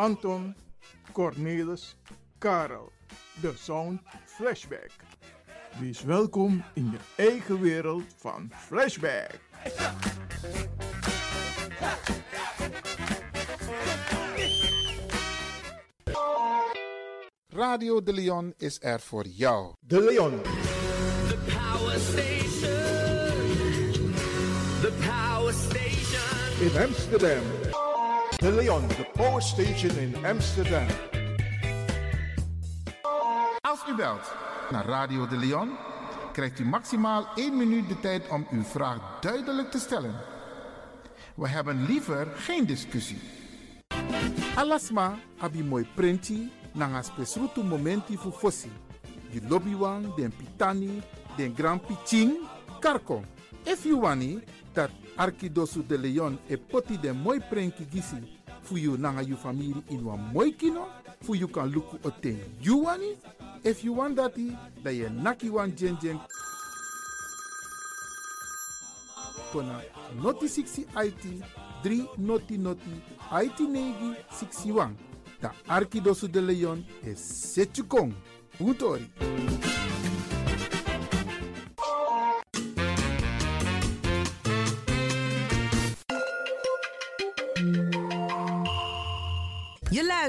Anton, Cornelis, Karel. De Sound Flashback. Wees welkom in je eigen wereld van Flashback. Radio De Leon is er voor jou. De Leon. The power station. The power station. in Amsterdam. De Leon, the power station in Amsterdam. Als u belt naar Radio De Leon, krijgt u maximaal 1 minuut de tijd om uw vraag duidelijk te stellen. We hebben liever geen discussie. Alasma abi mooi printi nanga spesrutu momenti fu fossi. Di lobby wan, den pitani, den grand piching, karko. If you dat Arkidosu de Leon e poti den mooi prenki gisi fu you nanga you family in wan mooi kino, fu you kan luku oten you wani. If you want dati, da ye naki wan jen jen kona noti 60 IT 3 noti noti IT negi 61. Da Arkidosu de Leon e setjukong. Puntori. Je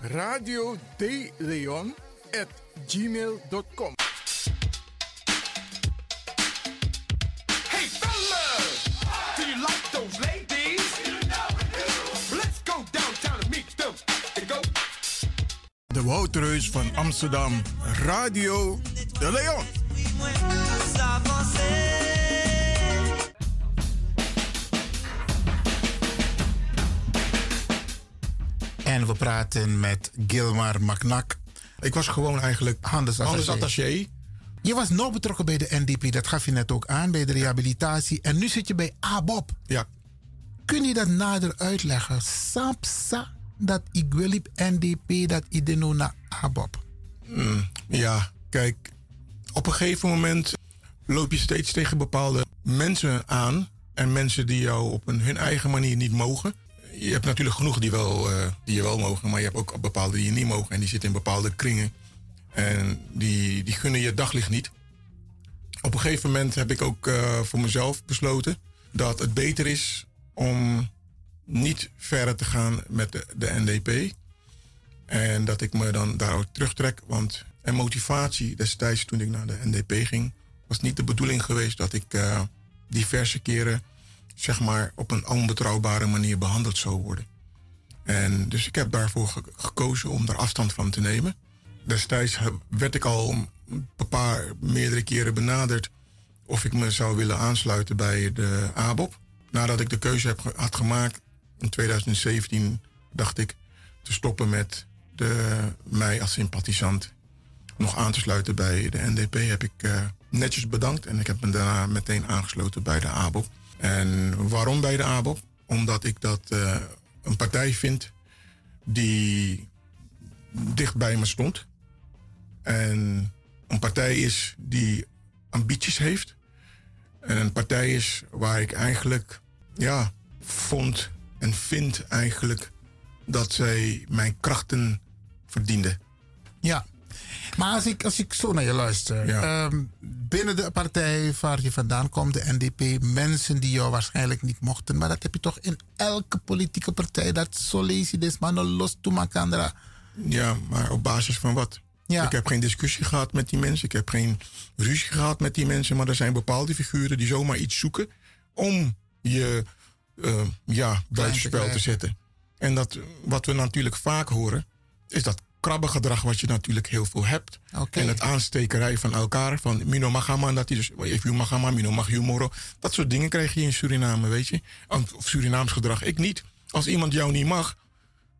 radio de Leon at gmail.com. Hey fellas, do you like those ladies? Let's go downtown and meet them at the go. De Woutreus van Amsterdam, Radio de Leon. En we praten met Gilmar Macnak. Ik was gewoon eigenlijk Handelsattaché. Je was nauw betrokken bij de NDP, dat gaf je net ook aan, bij de rehabilitatie. En nu zit je bij ABOP. Ja. Kun je dat nader uitleggen? Sapsa dat ik wil NDP, dat ik nu naar ABOP. Ja, kijk, op een gegeven moment loop je steeds tegen bepaalde mensen aan. En mensen die jou op een, hun eigen manier niet mogen. Je hebt natuurlijk genoeg die, wel, eh, die je wel mogen, maar je hebt ook bepaalde die je niet mogen. En die zitten in bepaalde kringen. En die, die gunnen je daglicht niet. Op een gegeven moment heb ik ook eh, voor mezelf besloten dat het beter is om niet verder te gaan met de, de NDP. En dat ik me dan daaruit terugtrek. Want en motivatie destijds toen ik naar de NDP ging, was niet de bedoeling geweest dat ik eh, diverse keren zeg maar, op een onbetrouwbare manier behandeld zou worden. En dus ik heb daarvoor ge- gekozen om daar afstand van te nemen. Destijds werd ik al een paar, meerdere keren benaderd of ik me zou willen aansluiten bij de ABOP. Nadat ik de keuze heb, had gemaakt in 2017, dacht ik te stoppen met de, mij als sympathisant nog aan te sluiten bij de NDP, heb ik eh, netjes bedankt. En ik heb me daarna meteen aangesloten bij de ABOP. En waarom bij de ABOP? Omdat ik dat eh, een partij vind die dicht bij me stond. En een partij is die ambities heeft. En een partij is waar ik eigenlijk, ja, vond en vind eigenlijk dat zij mijn krachten verdiende. Ja. Maar als ik, als ik zo naar je luister. Ja. ehm, binnen de partij waar je vandaan komt, de NDP, mensen die jou waarschijnlijk niet mochten. Maar dat heb je toch in elke politieke partij. Dat je des mannen los to makandra. Ja, maar op basis van wat? Ja. Ik heb geen discussie gehad met die mensen. Ik heb geen ruzie gehad met die mensen. Maar er zijn bepaalde figuren die zomaar iets zoeken om je eh, ja, buitenspel te zetten. En dat, wat we natuurlijk vaak horen, is dat krabbengedrag wat je natuurlijk heel veel hebt. En het aanstekerij van elkaar. Van Mino Magama, dat hij dus. If you Magama, Mino mag moro. Dat soort dingen krijg je in Suriname, weet je. Of Surinaams gedrag. Ik niet. Als iemand jou niet mag,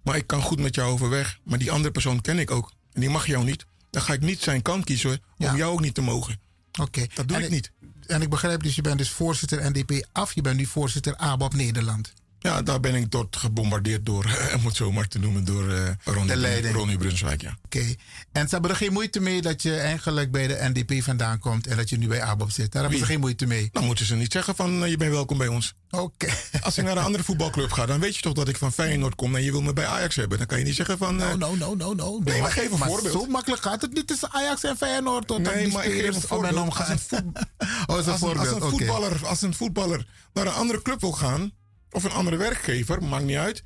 maar ik kan goed met jou overweg. Maar die andere persoon ken ik ook. En die mag jou niet. Dan ga ik niet zijn kant kiezen om Ja. jou ook niet te mogen. Oké. Dat doe En ik niet. En ik begrijp dus, je bent dus voorzitter NDP af. Je bent nu voorzitter ABAP Nederland. Ja, daar ben ik door gebombardeerd door, om het zo maar te noemen, door eh Ronnie. Ronnie Brunswijk. Ja. Oké. En ze hebben er geen moeite mee dat je eigenlijk bij de NDP vandaan komt. En dat je nu bij ABAP zit. Daar hebben ze geen moeite mee. Dan moeten ze niet zeggen van eh, je bent welkom bij ons. Oké. Als ik naar een andere voetbalclub ga, dan weet je toch dat ik van Feyenoord kom en je wil me bij Ajax hebben. Dan kan je niet zeggen van. eh, No, no, no, no, no. Nee, maar geef een voorbeeld. Zo makkelijk gaat het niet tussen Ajax en Feyenoord. Tot Nee, maar ik geef een voorbeeld. Als een voet- oh, als, een, als, voetballer, als een voetballer naar een andere club wil gaan, of een andere werkgever, maakt niet uit,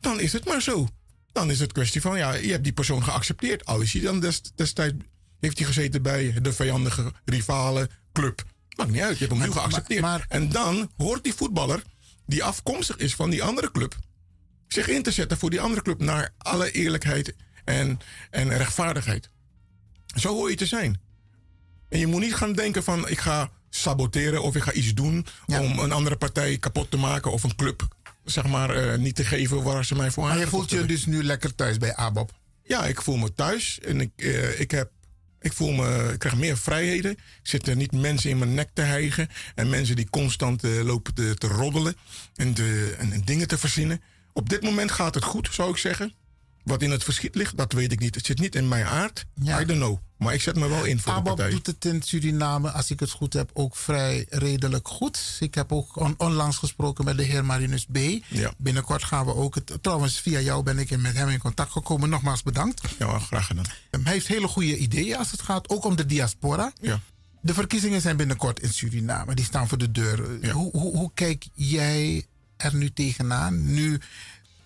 dan is het maar zo. Dan is het kwestie van, ja, je hebt die persoon geaccepteerd. Al is hij dan des, destijds, heeft hij gezeten bij de vijandige rivale club. Maakt niet uit, je hebt hem nu geaccepteerd. maar- maar- en dan hoort die voetballer, die afkomstig is van die andere club, zich in te zetten voor die andere club naar alle eerlijkheid en, en rechtvaardigheid. Zo hoor je te zijn. En je moet niet gaan denken van ik ga saboteren of ik ga iets doen Ja. om een andere partij kapot te maken of een club zeg maar eh, niet te geven waar ze mij voor Maar je voelt je dus nu lekker thuis bij ABAP. Ja, ik voel me thuis en ik, eh, ik heb ik voel me, ik krijg meer vrijheden. Ik zit er niet mensen in mijn nek te hijgen. En mensen die constant eh, lopen te, te roddelen en, te- en, en dingen te verzinnen. Op dit moment gaat het goed, zou ik zeggen. Wat in het verschiet ligt, dat weet ik niet. Het zit niet in mijn aard. Ja. I don't know. Maar ik zet me wel in voor de ABAP partij. doet het in Suriname, als ik het goed heb, ook vrij redelijk goed. Ik heb ook on- onlangs gesproken met de heer Marinus B. Ja. Binnenkort gaan we ook het. Trouwens, via jou ben ik met hem in contact gekomen. Nogmaals bedankt. Ja, graag gedaan. Hij heeft hele goede ideeën als het gaat ook om de diaspora. Ja. De verkiezingen zijn binnenkort in Suriname. Die staan voor de deur. Ja. Hoe, hoe, hoe kijk jij er nu tegenaan? Nu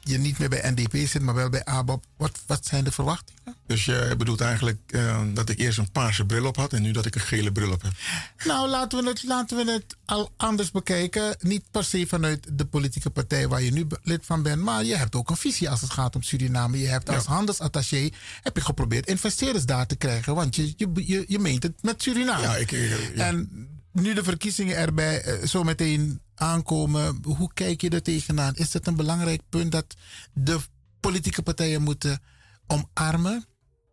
je niet meer bij NDP zit, maar wel bij ABAP. Wat, wat zijn de verwachtingen? Dus je bedoelt eigenlijk eh, dat ik eerst een paarse bril op had en nu dat ik een gele bril op heb. Nou, laten we, het, laten we het al anders bekijken. Niet per se vanuit de politieke partij waar je nu lid van bent. Maar je hebt ook een visie als het gaat om Suriname. Je hebt als Ja. handelsattaché heb je geprobeerd investeerders daar te krijgen. Want je, je, je, je meent het met Suriname. Ja, ik, ik- ja. En nu de verkiezingen erbij eh, zo meteen aankomen, hoe kijk je er tegenaan? Is het een belangrijk punt dat de politieke partijen moeten omarmen?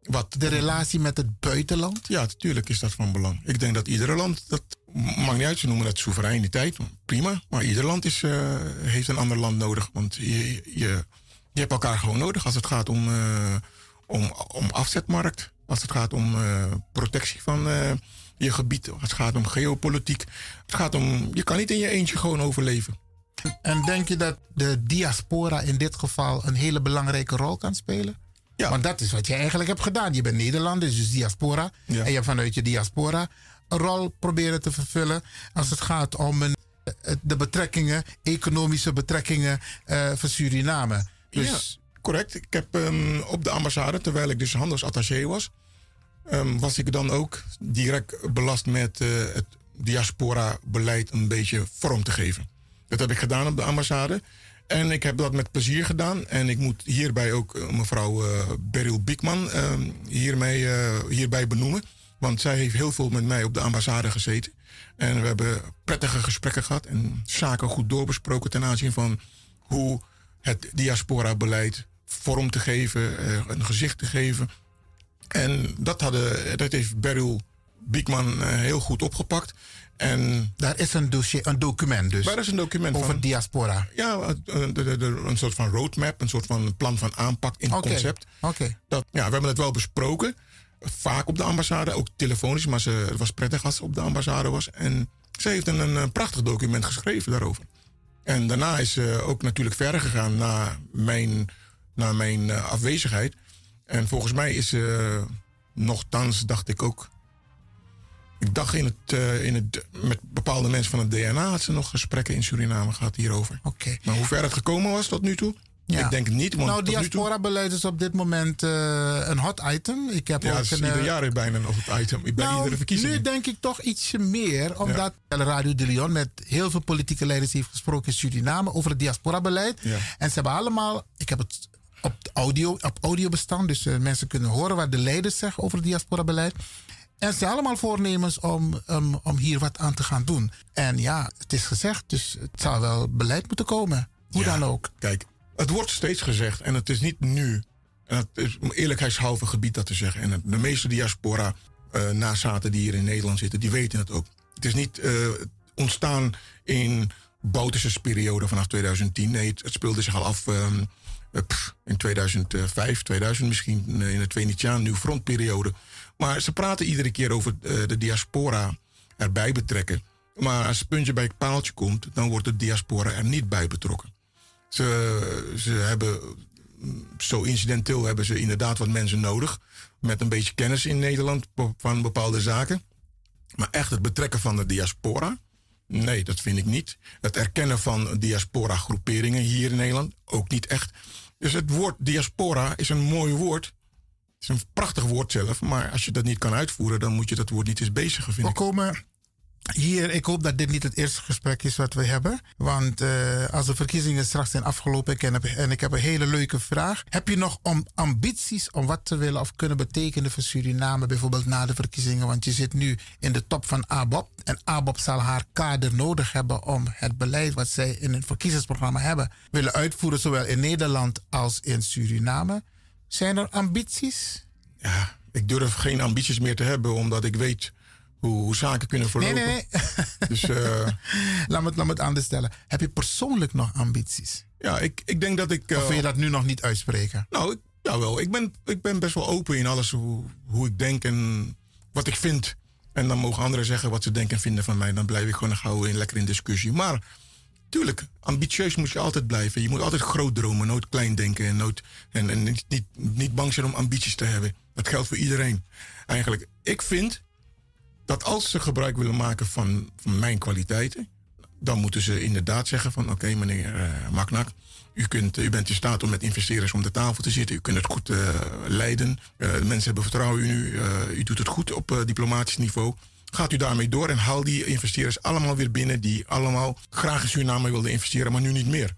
Wat? De relatie met het buitenland? Ja, natuurlijk is dat van belang. Ik denk dat iedere land, dat maakt niet uit, ze noemen dat soevereiniteit, prima. Maar ieder land is, eh, heeft een ander land nodig. Want je, je, je hebt elkaar gewoon nodig als het gaat om, eh, om, om afzetmarkt. Als het gaat om eh, protectie van je gebied. Het gaat om geopolitiek. Het gaat om, je kan niet in je eentje gewoon overleven. En denk je dat de diaspora in dit geval een hele belangrijke rol kan spelen? Ja. Want dat is wat je eigenlijk hebt gedaan. Je bent Nederlander, dus diaspora. Ja. En je hebt vanuit je diaspora een rol proberen te vervullen als het gaat om een, eh, de betrekkingen, economische betrekkingen eh, voor Suriname. Dus Ja, correct. Ik heb ehm, op de ambassade, terwijl ik dus handelsattaché was, ehm, was ik dan ook direct belast met eh, het diaspora-beleid een beetje vorm te geven. Dat heb ik gedaan op de ambassade. En ik heb dat met plezier gedaan. En ik moet hierbij ook eh, mevrouw eh Beryl Biekman ehm, hiermee, hierbij benoemen. Want zij heeft heel veel met mij op de ambassade gezeten. En we hebben prettige gesprekken gehad en zaken goed doorbesproken ten aanzien van hoe het diaspora-beleid vorm te geven, een gezicht te geven. En dat, hadden, dat heeft Beryl Biekman eh, heel goed opgepakt. En daar is een dossier, een document dus is een document over van? diaspora. Ja, eh, de- de- de- een soort van roadmap, een soort van plan van aanpak in Oké. concept. Oké. Dat, ja, we hebben het wel besproken. Vaak op de ambassade, ook telefonisch. Maar ze, het was prettig als ze op de ambassade was. En ze heeft een, een, prachtig document geschreven daarover. En daarna is ze ook natuurlijk verder gegaan na mijn, na mijn eh, afwezigheid. En volgens mij is ze, nogthans dacht ik ook... Ik dacht in het, eh, in het, met bepaalde mensen van het DNA had ze nog gesprekken in Suriname gehad hierover. Oké. Maar hoe ver het gekomen was tot nu toe? Ja. Ik denk het niet. Want Nou, diaspora-beleid is op dit moment eh, een hot item. Ik heb ja, ook is een, ieder eh, jaar is bijna nog het item. Bij nou, iedere verkiezing. Nu denk ik toch ietsje meer, omdat Radio de Leon met heel veel politieke leiders heeft gesproken in Suriname over het diaspora-beleid. Ja. En ze hebben allemaal, ik heb het op audio, op audio bestaan, dus eh, mensen kunnen horen wat de leiders zeggen over het diaspora-beleid. En ze zijn allemaal voornemens om, um, om hier wat aan te gaan doen. En ja, het is gezegd, dus het zou wel beleid moeten komen. Hoe Ja. dan ook. Kijk, het wordt steeds gezegd en het is niet nu. En het is om eerlijkheidshalve gebied dat te zeggen. En de meeste diaspora eh nazaten die hier in Nederland zitten, die weten het ook. Het is niet eh, ontstaan in Bouterse periode vanaf 2010. Nee, het, het speelde zich al af ehm, eh, pff, in 2005, 2000 misschien, eh, in de Venetiaan nieuw frontperiode. Maar ze praten iedere keer over eh, de diaspora erbij betrekken. Maar als het puntje bij het paaltje komt, dan wordt de diaspora er niet bij betrokken. Ze, ze hebben, mm, zo incidenteel hebben ze inderdaad wat mensen nodig. Met een beetje kennis in Nederland van bepaalde zaken. Maar echt het betrekken van de diaspora? Nee, dat vind ik niet. Het erkennen van diaspora-groeperingen hier in Nederland? Ook niet echt. Dus het woord diaspora is een mooi woord. Het is een prachtig woord zelf. Maar als je dat niet kan uitvoeren, dan moet je dat woord niet eens bezigen, vind We ik. komen hier, ik hoop dat dit niet het eerste gesprek is wat we hebben. Want eh, als de verkiezingen straks zijn afgelopen ik heb, en ik heb een hele leuke vraag. Heb je nog om ambities om wat te willen of kunnen betekenen voor Suriname, bijvoorbeeld na de verkiezingen? Want je zit nu in de top van ABOP. En ABOP zal haar kader nodig hebben om het beleid wat zij in het verkiezingsprogramma hebben willen uitvoeren, zowel in Nederland als in Suriname. Zijn er ambities? Ja, ik durf geen ambities meer te hebben, omdat ik weet hoe, hoe zaken kunnen Nee, verlopen. nee, nee. Dus eh, laat, me, het- laat me het anders stellen. Heb je persoonlijk nog ambities? ja, ik, ik denk dat ik. eh, Of wil je dat nu nog niet uitspreken? Nou, ik, jawel. Ik ben, ik ben best wel open in alles hoe, hoe ik denk en wat ik vind. En dan mogen anderen zeggen wat ze denken en vinden van mij. Dan blijf ik gewoon gauw in, lekker in discussie. Maar tuurlijk, ambitieus moet je altijd blijven. Je moet altijd groot dromen, nooit klein denken. En, nooit, en, en niet, niet, niet bang zijn om ambities te hebben. Dat geldt voor iedereen. Eigenlijk, ik vind dat als ze gebruik willen maken van, van mijn kwaliteiten... dan moeten ze inderdaad zeggen van... oké, meneer eh Maknak, u, kunt, u bent in staat om met investeerders om de tafel te zitten. U kunt het goed eh, leiden. Eh, mensen hebben vertrouwen in u. U doet het goed op diplomatisch niveau. Gaat u daarmee door en haal die investeerders allemaal weer binnen... die allemaal graag in Suriname wilden investeren, maar nu niet meer.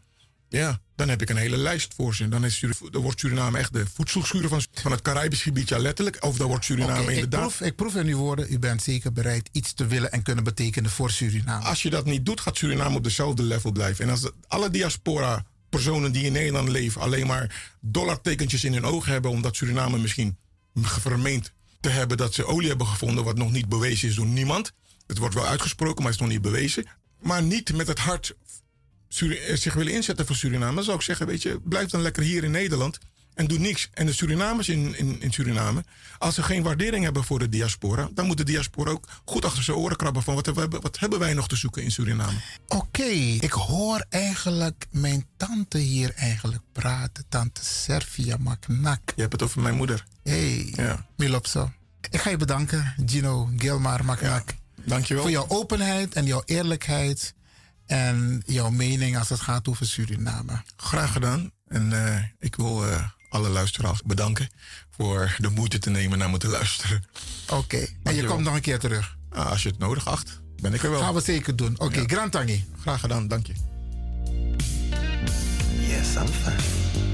Ja, dan heb ik een hele lijst voor ze. Dan, is, dan wordt Suriname echt de voedselschuur van, van het Caribisch gebied. Ja, letterlijk. Of dan wordt Suriname ik, inderdaad... proef, ik proef in uw woorden, u bent zeker bereid iets te willen en kunnen betekenen voor Suriname. Als je dat niet doet, gaat Suriname op dezelfde level blijven. En als de- alle diaspora personen die in Nederland leven alleen maar dollartekentjes in hun ogen hebben, omdat Suriname misschien vermeend te hebben dat ze olie hebben gevonden, wat nog niet bewezen is door niemand. Het wordt wel uitgesproken, maar het is nog niet bewezen. Maar niet met het hart Suri- eh, zich willen inzetten voor Suriname. Dan zou ik zeggen, weet je, blijf dan lekker hier in Nederland. en doet niks. En de Surinamers in, in, in Suriname, als ze geen waardering hebben voor de diaspora, dan moet de diaspora ook goed achter zijn oren krabben van wat hebben, wat hebben wij nog te zoeken in Suriname. Oké, ik hoor eigenlijk mijn tante hier eigenlijk praten. Tante Servia Maknak. Je hebt het over mijn moeder. Hey, Ja. Milopso. Ik ga je bedanken, Gino Gilmar Maknak. Dankjewel. Voor jouw openheid en jouw eerlijkheid. En jouw mening als het gaat over Suriname. Graag gedaan. En eh, ik wil eh, alle luisteraars bedanken voor de moeite te nemen naar me te luisteren. Oké, en je komt nog een keer terug. Ah, als je het nodig acht, ben ik er wel. Gaan we zeker doen. Oké, Ja. Grand Tangi. Graag gedaan, dank je. Yes, I'm fine.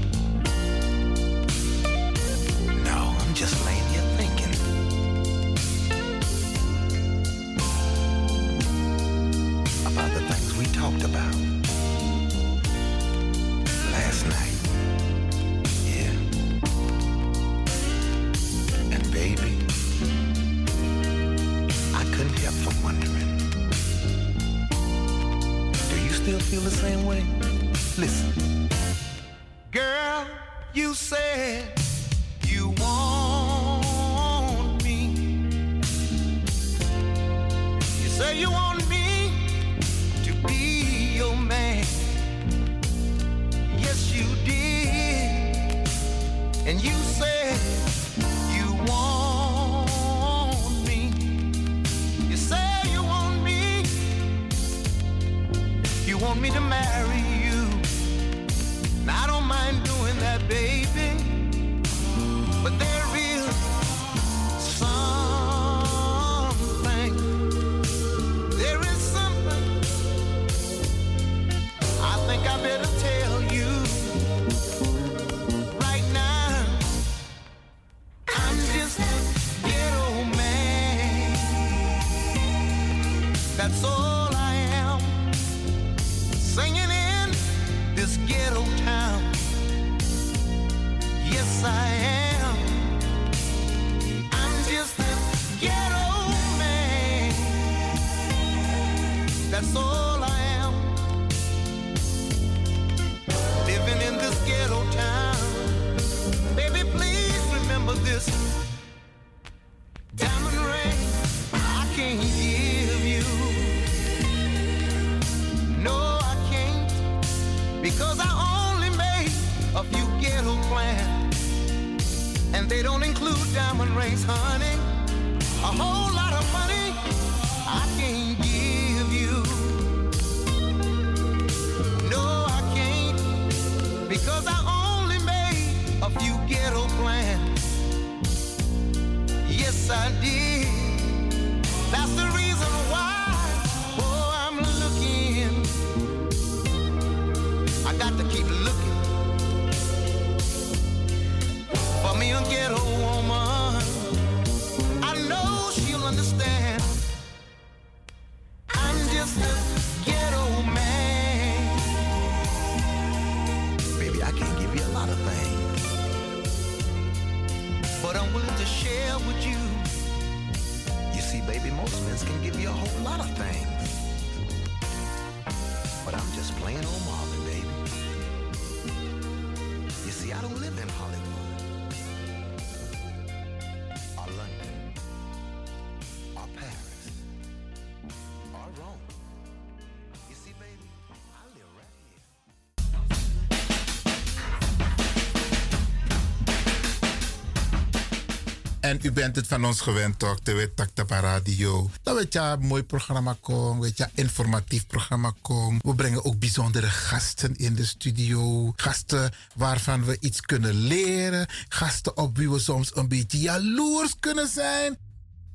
yeah. En u bent het van ons gewend toch, de Wet Taktapa Radio. Dat weet je, een mooi programma kom, weet je, informatief programma kom. We brengen ook bijzondere gasten in de studio. Gasten waarvan we iets kunnen leren. Gasten op wie we soms een beetje jaloers kunnen zijn.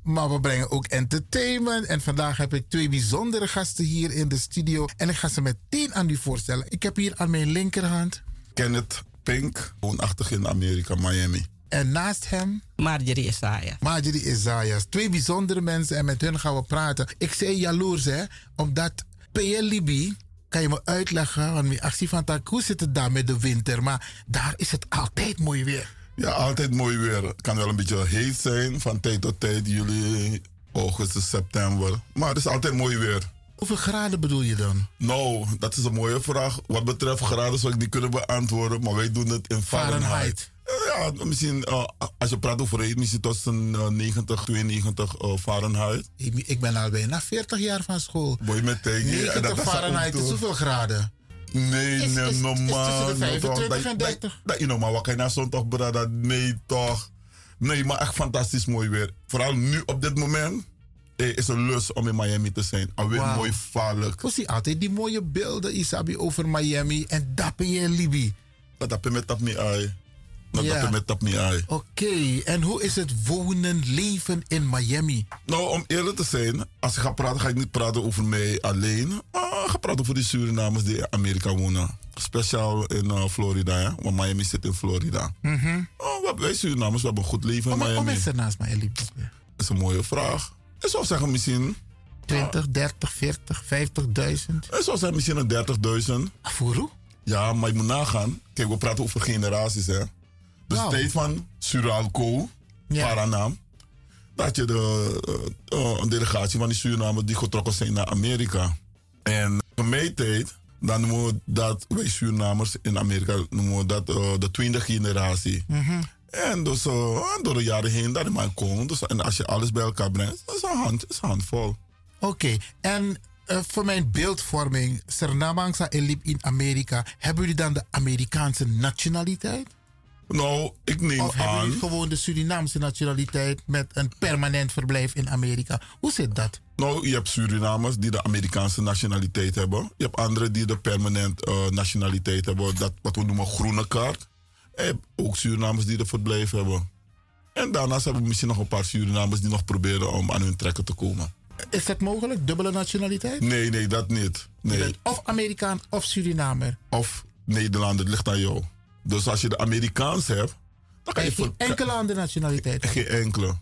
Maar we brengen ook entertainment. En vandaag heb ik twee bijzondere gasten hier in de studio. En ik ga ze meteen aan u voorstellen. Ik heb hier aan mijn linkerhand. Kenneth Pink, woonachtig in Amerika, Miami. En naast hem Marjorie Isaiah. Marjorie Isaias. Twee bijzondere mensen en met hun gaan we praten. Ik zei jaloers, hè, omdat PL Libi, kan je me uitleggen, want mijn actie van tak, hoe zit het daar met de winter? Maar daar is het altijd mooi weer. Ja, altijd mooi weer. Het kan wel een beetje heet zijn van tijd tot tijd, juli, augustus, september. Maar het is altijd mooi weer. Hoeveel graden bedoel je dan? Nou, dat is een mooie vraag. Wat betreft graden zou ik niet kunnen beantwoorden, maar wij doen het in Fahrenheit. Fahrenheit. Ja, misschien eh, als je praat over heet, misschien tot een eh, 90, 92 eh, Fahrenheit. Ik, ik ben al bijna 40 jaar van school. Boy met tegen. 90 Fahrenheit is hoeveel graden? Nee, Is- nee, is- is normaal. tussen de no, toch. 25 Dat- en dat- 30. Dat je nog maar wat kan je nou zo'n toch, brada? Nee, toch. Nee, maar echt fantastisch mooi weer. Vooral nu op dit moment. eh, is een lust om in Miami te zijn. Alweer Wauw. mooi vallig. Ik zie altijd die mooie beelden, Isabi, over Miami. En dat ben je in Libië. Dat heb je met dat niet uit. Dat Ja. met dat niet. Oké, en hoe is het wonen, leven in Miami? Nou, om eerlijk te zijn, als ik ga praten, ga ik niet praten over mij alleen. Maar ik ga praten over die Surinamers die in Amerika wonen. Speciaal in eh, Florida, hè? want Miami zit in Florida. Oh, wat- wij Surinamers, we hebben een goed leven in om Miami. is er naast mij in Libië? Dat is een mooie vraag. Ik zou zeggen misschien, 20, 30, 40, 50.000? ik zou zeggen misschien een 30.000. Afuru? Ja, maar je moet nagaan. Kijk, we praten over generaties, hè. De Wauw. tijd van Suralco, Ja. Paranam. Dat je de, eh, eh, een delegatie van die Surinamers die getrokken zijn naar Amerika. En tijd, dan noemen we dat, wij Surinamers in Amerika, noemen we dat eh, de tweede generatie. En dus door de jaren heen, dat is maar kon. Dus, en als je alles bij elkaar brengt, dat is een, hand, is een handvol. Oké, en voor mijn beeldvorming, Sernamangsa en Lib in Amerika, hebben jullie dan de Amerikaanse nationaliteit? Nou, ik neem Of hebben aan... jullie gewoon de Surinaamse nationaliteit met een permanent verblijf in Amerika? Hoe zit dat? Nou, je hebt Surinamers die de Amerikaanse nationaliteit hebben. Je hebt anderen die de permanent eh, nationaliteit hebben. Dat wat we noemen groene kaart. En je hebt ook Surinamers die de verblijf hebben. En daarnaast hebben we misschien nog een paar Surinamers die nog proberen om aan hun trekken te komen. Is dat mogelijk? Dubbele nationaliteit? Nee, nee, dat niet. Je Nee. bent of Amerikaan of Surinamer. Of Nederlander, het ligt aan jou. Dus als je de Amerikaans hebt, dan kan je... Geen enkele andere nationaliteit. Oké, Geen enkele.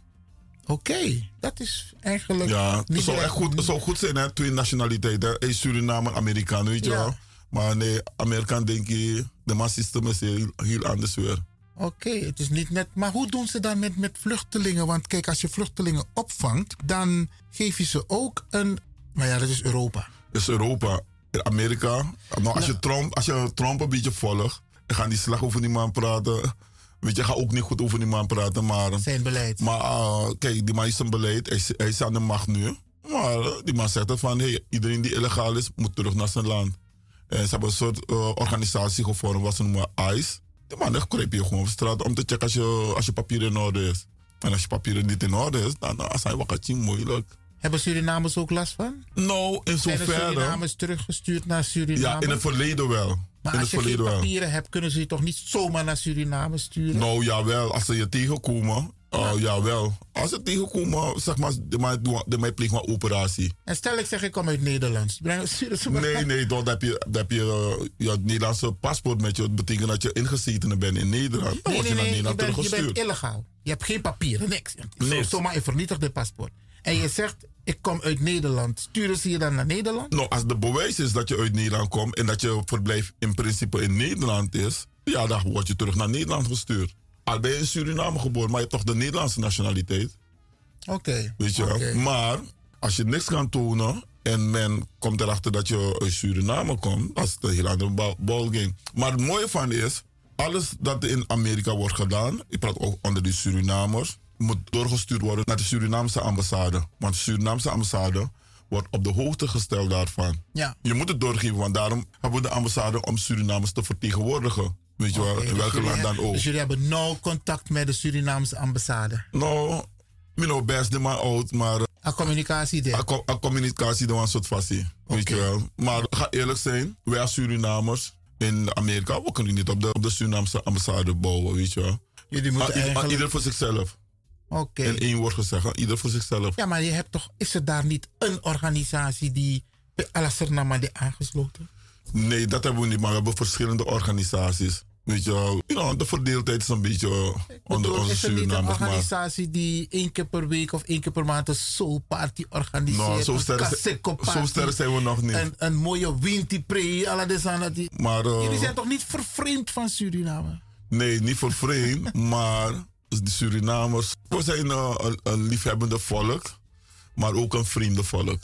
dat is eigenlijk. Ja, het zou echt goed, het zou goed zijn, hè? Twee nationaliteiten. Een Surinamer, Amerikaan, weet je Ja. wel. Maar nee, Amerikaan denk je, de massysteem is heel, heel anders weer. Oké, het is niet net. Maar hoe doen ze dan met, met vluchtelingen? Want kijk, als je vluchtelingen opvangt, dan geef je ze ook een. Maar ja, dat is Europa. is Europa. In Amerika, nou, als, je Trump, als je Trump een beetje volgt, gaan die slag over die man praten. Weet je, ga ook niet goed over die man praten, maar... Zijn beleid. Maar uh, kijk, die man is zijn beleid, hij, is- hij is aan de macht nu. Maar uh, die man zegt van, hey, iedereen die illegaal is, moet terug naar zijn land. En ze hebben een soort uh, organisatie gevormd, wat ze noemen ICE. Die man, dan kruip je gewoon op straat om te checken als je, als je papieren in orde is. En als je papieren niet in orde is, dan uh, zijn wakatje moeilijk. Hebben Surinamers ook last van? Nou, in Zijn de zoverre... Surinamers teruggestuurd naar Suriname? Ja, in het verleden wel. Maar als je geen papieren hebt, kunnen ze je toch niet zomaar naar Suriname sturen? Nou, jawel. Als ze je tegenkomen, uh, jawel. Als ze tegenkomen, zeg maar, de mij, de mij pleegt maar operatie. En stel ik zeg, ik kom uit Nederland. Nee, nee, dan heb je, dan heb je uh, je Nederlandse paspoort met je. Dat betekent dat je ingezetene bent in Nederland. Dan Nee, word je nee, naar Nederland bent, je bent teruggestuurd. illegaal. Je hebt geen papieren, niks. Niks. zomaar een vernietigde paspoort. En je zegt, ik kom uit Nederland. Sturen ze je dan naar Nederland? Nou, als de bewijs is dat je uit Nederland komt en dat je verblijf in principe in Nederland is, ja, dan word je terug naar Nederland gestuurd. Al ben je in Suriname geboren, maar je hebt toch de Nederlandse nationaliteit. Oké. Weet je. Maar als je niks kan tonen en men komt erachter dat je uit Suriname komt, dat is een heel andere bal- ballgame. Maar het mooie van is, alles dat in Amerika wordt gedaan, ik praat ook onder die Surinamers, moet doorgestuurd worden naar de Surinaamse ambassade. Want de Surinaamse ambassade wordt op de hoogte gesteld daarvan. Ja. Je moet het doorgeven, want daarom hebben we de ambassade om Surinamers te vertegenwoordigen. Weet je wel, in dus welke land dan ook. Dus jullie hebben nauw contact met de Surinaamse ambassade. Nou, ik ben best man oud, maar A communicatie A, co- a communicatie dan een soort fassie. Weet je wel. Maar ga eerlijk zijn, wij als Surinamers in Amerika, we kunnen niet op de, op de Surinaamse ambassade bouwen, weet je wel. Jullie Maar, moeten i- maar eigenlijk... ieder voor zichzelf. Oké. In één woord gezegd, ieder voor zichzelf. Ja, maar je hebt toch... Is er daar niet een organisatie die bij Alassernama aangesloten? Nee, dat hebben we niet, maar we hebben verschillende organisaties. Weet je wel, you know, de verdeeldheid is een beetje onder onze is er niet een Surinamers. Maar organisatie die één keer per week of één keer per maand een soul party organiseert? nou, zo sterk zijn we nog niet. Een, een mooie alle desana die. maar, uh, Jullie zijn toch niet vervreemd van Suriname? Nee, niet voor vreemd, maar de Surinamers. We zijn uh, een, een liefhebbende volk, maar ook een vriendenvolk.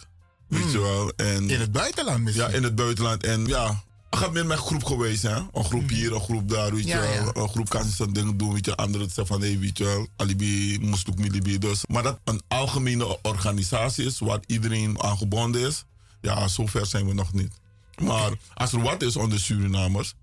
Weet je wel? En, In het buitenland misschien? ja, in het buitenland. En ja, Het gaat meer met groep geweest, hè? Een groep hier, een groep daar, weet je Ja, wel. ja. Een groep kan zijn dingen doen, weet je. Anderen zeggen van, hé, weet je wel, alibi, moest ook milibi. Dus, maar dat een algemene organisatie is, waar iedereen aan gebonden is, ja, zover zijn we nog niet. Maar als er wat is onder Surinamers,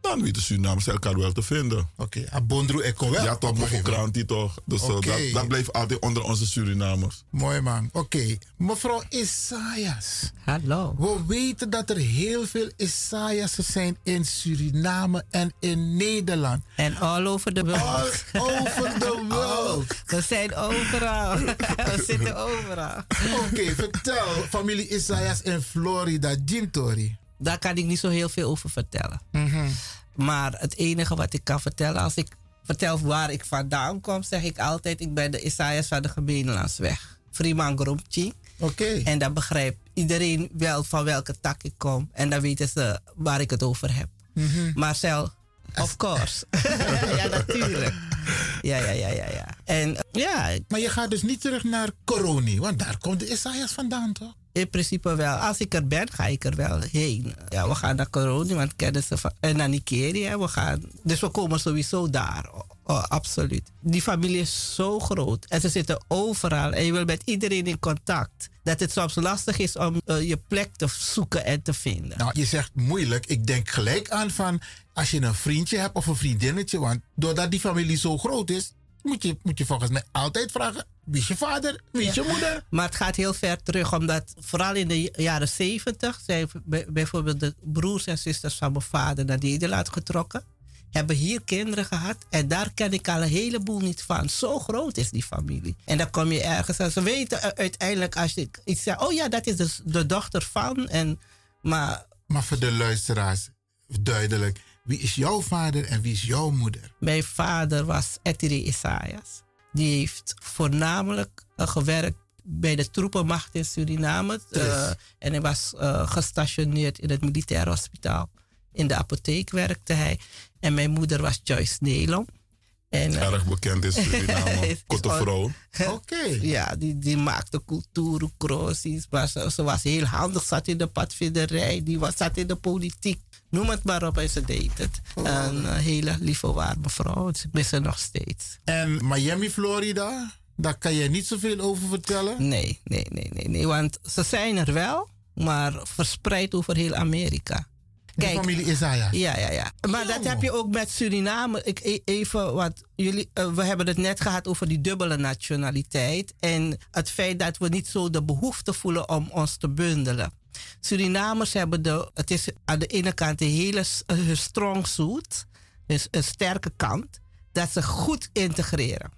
dan weten Surinamers elkaar wel te vinden. Oké, Abondru Eko wel. ja, toch, op een nog gegeven moment. Kranti toch. Dus eh, Oké. dat, dat blijft altijd onder onze Surinamers. Mooi man. Oké, mevrouw Isaias. Hallo. We weten dat er heel veel Isaiasen zijn in Suriname en in Nederland. En all over the world. All over the world. We zijn overal. We zitten overal. Oké, vertel familie Isaias in Florida, Jim Tori. Daar kan ik niet zo heel veel over vertellen. Maar het enige wat ik kan vertellen, als ik vertel waar ik vandaan kom, zeg ik altijd: ik ben de Isaias van de Gemeenlandsweg. Freeman Gromchi. Oké. En dan begrijpt iedereen wel van welke tak ik kom. En dan weten ze waar ik het over heb. Marcel, of course. ja, natuurlijk. Ja, ja, ja, ja, ja. En ja, Maar je gaat dus niet terug naar Coroni, want daar komt de Isaias vandaan, toch? In principe wel. Als ik er ben, ga ik er wel heen. Ja, we gaan naar Corona, want kennen ze van, en naar Nigeria. We gaan, dus we komen sowieso daar. Oh, oh, absoluut. Die familie is zo groot en ze zitten overal en je wil met iedereen in contact. Dat het soms lastig is om eh, je plek te zoeken en te vinden. Nou, je zegt moeilijk. Ik denk gelijk aan van als je een vriendje hebt of een vriendinnetje, want doordat die familie zo groot is, moet je, moet je volgens mij altijd vragen: wie is je vader, wie is je moeder? Maar het gaat heel ver terug, omdat vooral in de jaren zeventig zijn bij- bijvoorbeeld de broers en zusters van mijn vader naar Nederland getrokken. Hebben hier kinderen gehad en daar ken ik al een heleboel niet van. Zo groot is die familie. En dan kom je ergens en ze weten uiteindelijk als je iets zegt: oh ja, dat is de, de dochter van. En, maar Maar voor de luisteraars, duidelijk: wie is jouw vader en wie is jouw moeder? Mijn vader was Etiri Isaias. Die heeft voornamelijk eh, gewerkt bij de troepenmacht in Suriname. Eh, en hij was eh, gestationeerd in het militair hospitaal. In de apotheek werkte hij. En mijn moeder was Joyce Nelom. En, Erg bekend in Suriname. Korte vrouw. Oké. ja, die, die maakte cultuurcrossies. Maar ze, ze was heel handig, zat in de padvinderij. Die was, zat in de politiek. Noem het maar op en ze deed het. Een eh, hele lieve warme vrouw. Ze missen nog steeds. En Miami, Florida, daar kan je niet zoveel over vertellen. Nee, nee, nee, nee, nee. Want ze zijn er wel, maar verspreid over heel Amerika. De familie Isaias. Ja, ja, ja. Maar dat heb je ook met Suriname. Ik, e- even wat jullie, eh, we hebben het net gehad over die dubbele nationaliteit. En het feit dat we niet zo de behoefte voelen om ons te bundelen. Surinamers hebben de, het is aan de ene kant een hele strong suit, dus een sterke kant, dat ze goed integreren.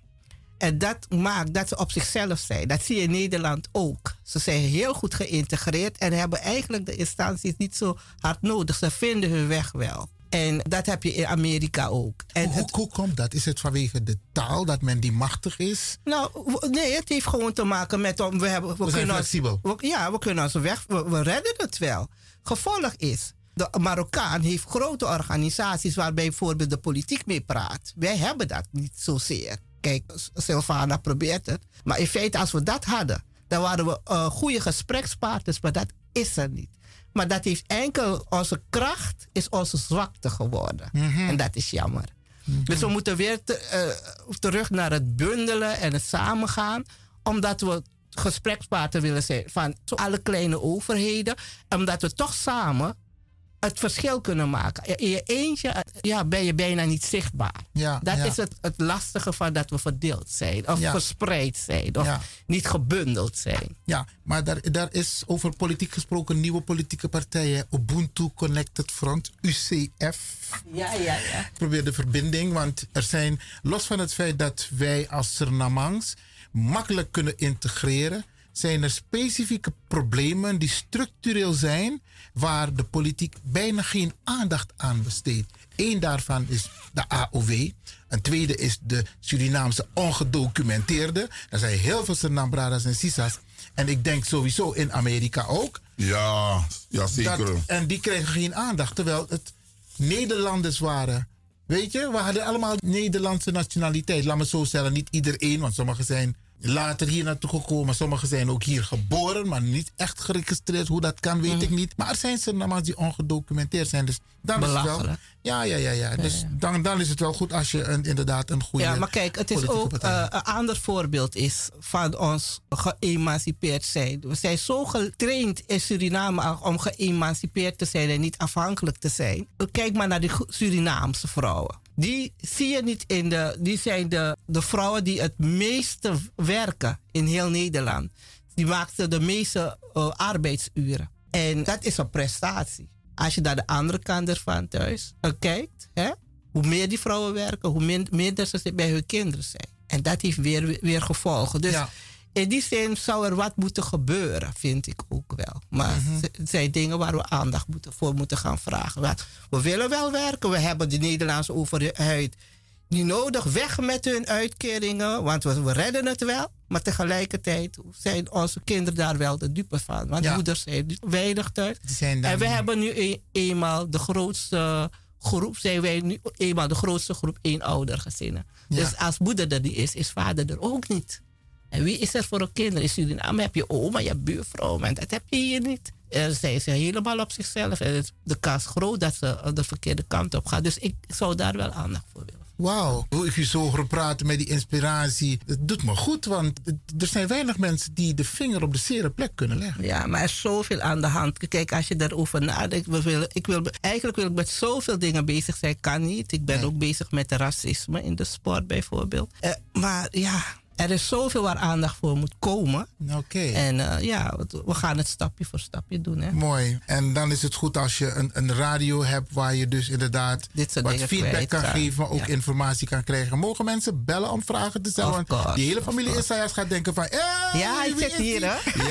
En dat maakt dat ze op zichzelf zijn. Dat zie je in Nederland ook. Ze zijn heel goed geïntegreerd en hebben eigenlijk de instanties niet zo hard nodig. Ze vinden hun weg wel. En dat heb je in Amerika ook. En Hoe, het- hoe komt dat? Is het vanwege de taal dat men die machtig is? nou, nee, het heeft gewoon te maken met... om- We, hebben, we, zijn kunnen ons- flexibel. we- ja, we kunnen onze weg... We, we redden het wel. Gevolg is... De Marokkaan heeft grote organisaties waarbij bijvoorbeeld de politiek mee praat. Wij hebben dat niet zozeer. Kijk, S- Sylvana probeert het. Maar in feite, als we dat hadden, dan waren we eh, goede gesprekspartners. Maar dat is er niet. Maar dat heeft enkel onze kracht, is onze zwakte geworden. En dat is jammer. Dus we moeten weer te- eh, terug naar het bundelen en het samengaan. Omdat we gesprekspartner willen zijn van alle kleine overheden. Omdat we toch samen het verschil kunnen maken. In je eentje eh, ja, ben je bijna niet zichtbaar. Ja, dat ja. is het, het lastige van dat we verdeeld zijn. Of Ja. verspreid zijn. Of Ja. niet gebundeld zijn. Ja, maar daar, daar is over politiek gesproken nieuwe politieke partijen. Ubuntu Connected Front, UCF. Ja, ja, ja. Ik probeer de verbinding, want er zijn, los van het feit dat wij als Surinamangs makkelijk kunnen integreren, zijn er specifieke problemen die structureel zijn, waar de politiek bijna geen aandacht aan besteedt. Eén daarvan is de AOW. Een tweede is de Surinaamse ongedocumenteerde. Er zijn heel veel Surinambradas en Sisas. En ik denk sowieso in Amerika ook. Ja, ja zeker. Dat, en die kregen geen aandacht, terwijl het Nederlanders waren. Weet je, we hadden allemaal Nederlandse nationaliteit. Laat me zo stellen, niet iedereen, want sommigen zijn later hier naartoe gekomen. Sommigen zijn ook hier geboren, maar niet echt geregistreerd. Hoe dat kan, weet ik niet. Maar er zijn Surinamers die ongedocumenteerd zijn. Dus dan is het wel. Ja, ja, ja. ja. Dus Dan, dan is het wel goed als je een, inderdaad een goede. Ja, maar kijk, het is ook eh, een ander voorbeeld is van ons geëmancipeerd zijn. We zijn zo getraind in Suriname om geëmancipeerd te zijn en niet afhankelijk te zijn. Kijk maar naar die Surinaamse vrouwen. Die zie je niet in de. Die zijn de, de vrouwen die het meeste werken in heel Nederland. Die maakten de meeste eh, arbeidsuren. En dat is een prestatie. Als je naar de andere kant ervan thuis eh, kijkt, hè, hoe meer die vrouwen werken, hoe min- minder ze bij hun kinderen zijn. En dat heeft weer, weer gevolgen. Dus Ja. In die zin zou er wat moeten gebeuren, vind ik ook wel. Maar Mhm. het zijn dingen waar we aandacht moeten, voor moeten gaan vragen. Want we willen wel werken. We hebben de Nederlandse overheid niet nodig. Weg met hun uitkeringen, want we, we redden het wel. Maar tegelijkertijd zijn onze kinderen daar wel de dupe van. Want Ja. moeders zijn weinig thuis. Zijn En we hebben nu een- eenmaal de grootste groep, zijn wij nu eenmaal de grootste groep eenoudergezinnen. Ja. Dus als moeder er niet is, is vader er ook niet. En wie is er voor een kinder? In Suriname heb je oma, je buurvrouw, en dat heb je hier niet. Er zijn ze helemaal op zichzelf. En de kans groot dat ze de verkeerde kant op gaan. Dus ik zou daar wel aandacht voor willen. Wauw, hoe ik je zo hoor praten met die inspiratie. Het doet me goed, want er zijn weinig mensen die de vinger op de zere plek kunnen leggen. Ja, maar er is zoveel aan de hand. Kijk, als je daarover nadenkt. We willen, ik wil, eigenlijk wil ik met zoveel dingen bezig zijn. Kan niet. Ik ben Nee. ook bezig met racisme in de sport bijvoorbeeld. Eh, maar ja, er is zoveel waar aandacht voor moet komen. Oké. En eh, ja, we- gaan het stapje voor stapje doen. Hè? Mooi. En dan is het goed als je een, een radio hebt waar je dus inderdaad Dit soort wat feedback kwijt kan kan. geven, maar ook Ja. informatie kan krijgen. Mogen mensen bellen om vragen te stellen? Want die hele familie. Isaias gaat denken van... Ja, ik zit hier, hè? Ja, ja,